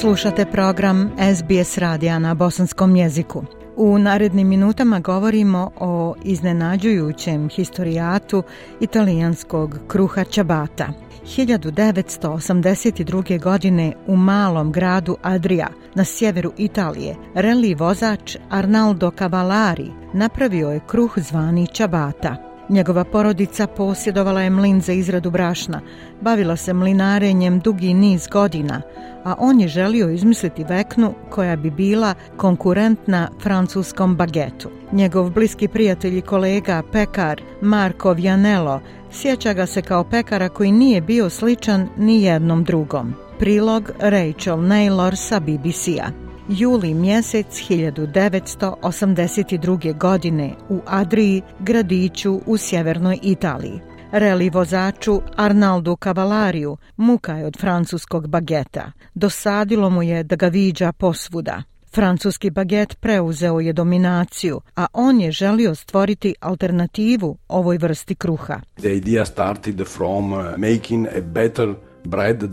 Slušate program SBS radija na bosanskom jeziku. U narednim minutama govorimo o iznenađujućem historijatu italijanskog kruha čabata. 1982. godine u malom gradu Adria na sjeveru Italije reli vozač Arnaldo Cavallari napravio je kruh zvani čabata – Njegova porodica posjedovala je mlin za izradu brašna, bavila se mlinarenjem dugi niz godina, a on je želio izmisliti veknu koja bi bila konkurentna francuskom bagetu. Njegov bliski prijatelj i kolega, pekar Marko Vianello, sjeća ga se kao pekara koji nije bio sličan ni jednom drugom. Prilog Rachel Naylor sa BBC-a juli mjesec 1982. godine u Adriji, gradiću u sjevernoj Italiji. Reli vozaču Arnaldu Cavalariju muka je od francuskog bageta. Dosadilo mu je da ga viđa posvuda. Francuski baget preuzeo je dominaciju, a on je želio stvoriti alternativu ovoj vrsti kruha. The idea started from making a better bread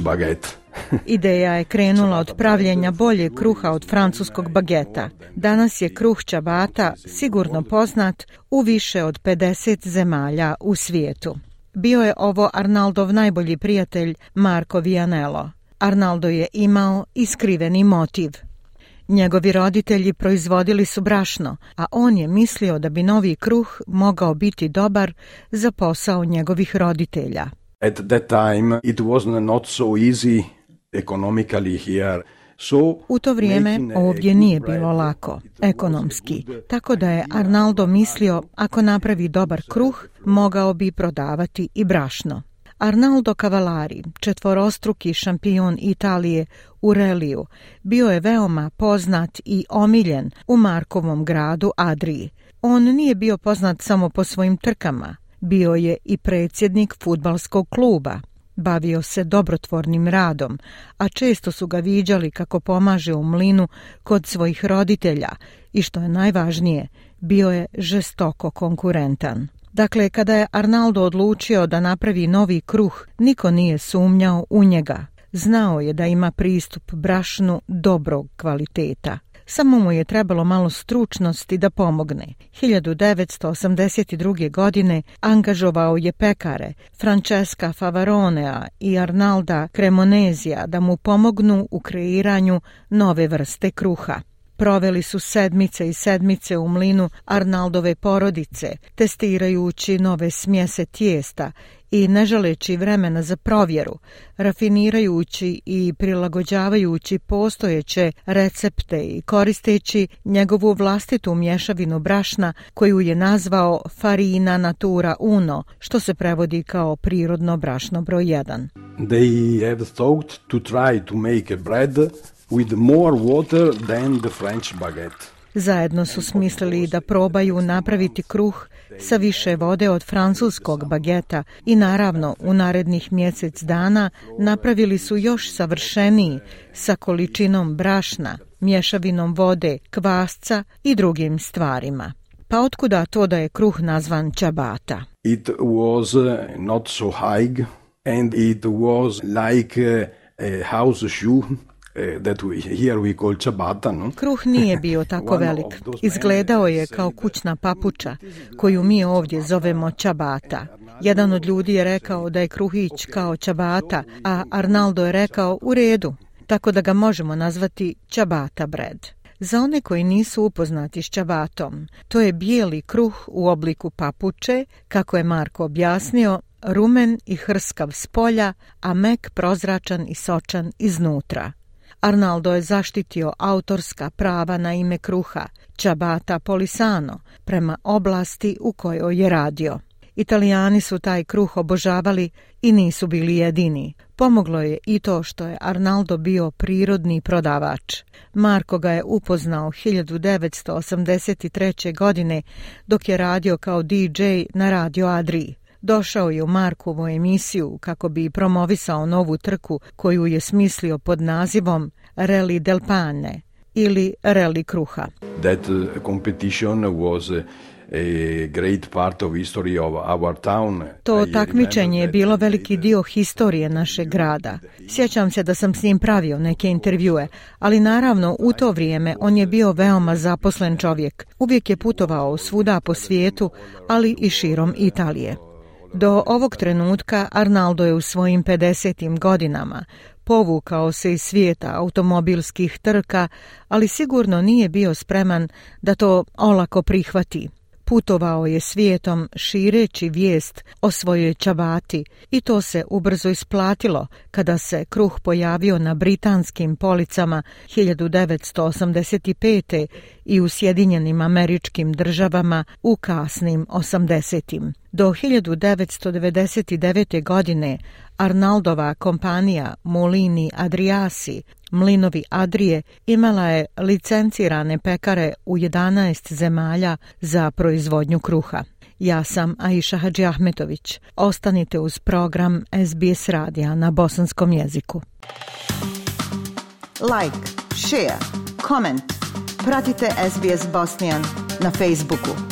baguette. Ideja je krenula od pravljenja bolje kruha od francuskog bageta. Danas je kruh čabata sigurno poznat u više od 50 zemalja u svijetu. Bio je ovo Arnaldov najbolji prijatelj Marko Vianello. Arnaldo je imao iskriveni motiv. Njegovi roditelji proizvodili su brašno, a on je mislio da bi novi kruh mogao biti dobar za posao njegovih roditelja. At that time it was not so easy economically here. U to vrijeme ovdje nije bilo lako, ekonomski, tako da je Arnaldo mislio ako napravi dobar kruh, mogao bi prodavati i brašno. Arnaldo Cavallari, četvorostruki šampion Italije u reliju, bio je veoma poznat i omiljen u Markovom gradu Adriji. On nije bio poznat samo po svojim trkama, bio je i predsjednik futbalskog kluba. Bavio se dobrotvornim radom, a često su ga viđali kako pomaže u mlinu kod svojih roditelja i što je najvažnije, bio je žestoko konkurentan. Dakle, kada je Arnaldo odlučio da napravi novi kruh, niko nije sumnjao u njega. Znao je da ima pristup brašnu dobrog kvaliteta. Samo mu je trebalo malo stručnosti da pomogne. 1982. godine angažovao je pekare Francesca Favaronea i Arnalda Cremonezija da mu pomognu u kreiranju nove vrste kruha. Proveli su sedmice i sedmice u mlinu Arnaldove porodice, testirajući nove smjese tijesta i ne želeći vremena za provjeru, rafinirajući i prilagođavajući postojeće recepte i koristeći njegovu vlastitu mješavinu brašna koju je nazvao farina natura uno, što se prevodi kao prirodno brašno broj 1. They have thought to try to make a bread with more water than the French baguette. Zajedno su smislili da probaju napraviti kruh sa više vode od francuskog bageta i naravno u narednih mjesec dana napravili su još savršeniji sa količinom brašna, mješavinom vode, kvasca i drugim stvarima. Pa otkuda to da je kruh nazvan čabata? It was uh, not so high and it was like uh, a house shoe. E, kruh nije bio tako velik. Izgledao je uh, kao uh, kućna papuča, koju mi ovdje zovemo čabata. Jedan od ljudi je rekao da je kruhić kao čabata, a Arnaldo je rekao u redu, tako da ga možemo nazvati čabata bred. Za one koji nisu upoznati s čabatom, to je bijeli kruh u obliku papuče, kako je Marko objasnio, rumen i hrskav s polja, a mek prozračan i sočan iznutra. Arnaldo je zaštitio autorska prava na ime kruha Čabata Polisano prema oblasti u kojoj je radio. Italijani su taj kruh obožavali i nisu bili jedini. Pomoglo je i to što je Arnaldo bio prirodni prodavač. Marko ga je upoznao 1983. godine dok je radio kao DJ na Radio Adriji došao je u Markovu emisiju kako bi promovisao novu trku koju je smislio pod nazivom Rally del Pane ili Rally kruha. That uh, competition was a great part of history of our town. To takmičenje je bilo veliki uh, dio historije našeg grada. Sjećam se da sam s njim pravio neke intervjue, ali naravno u to vrijeme on je bio veoma zaposlen čovjek. Uvijek je putovao svuda po svijetu, ali i širom Italije. Do ovog trenutka Arnaldo je u svojim 50. godinama povukao se iz svijeta automobilskih trka, ali sigurno nije bio spreman da to olako prihvati. Putovao je svijetom šireći vijest o svojoj čavati i to se ubrzo isplatilo kada se kruh pojavio na britanskim policama 1985. i u Sjedinjenim američkim državama u kasnim 80. Do 1999. godine Arnaldova kompanija Molini Adriasi Mlinovi Adrije imala je licencirane pekare u 11 zemalja za proizvodnju kruha. Ja sam Aisha Hadži Ahmetović. Ostanite uz program SBS radija na bosanskom jeziku. Like, share, comment. Pratite SBS Bosnian na Facebooku.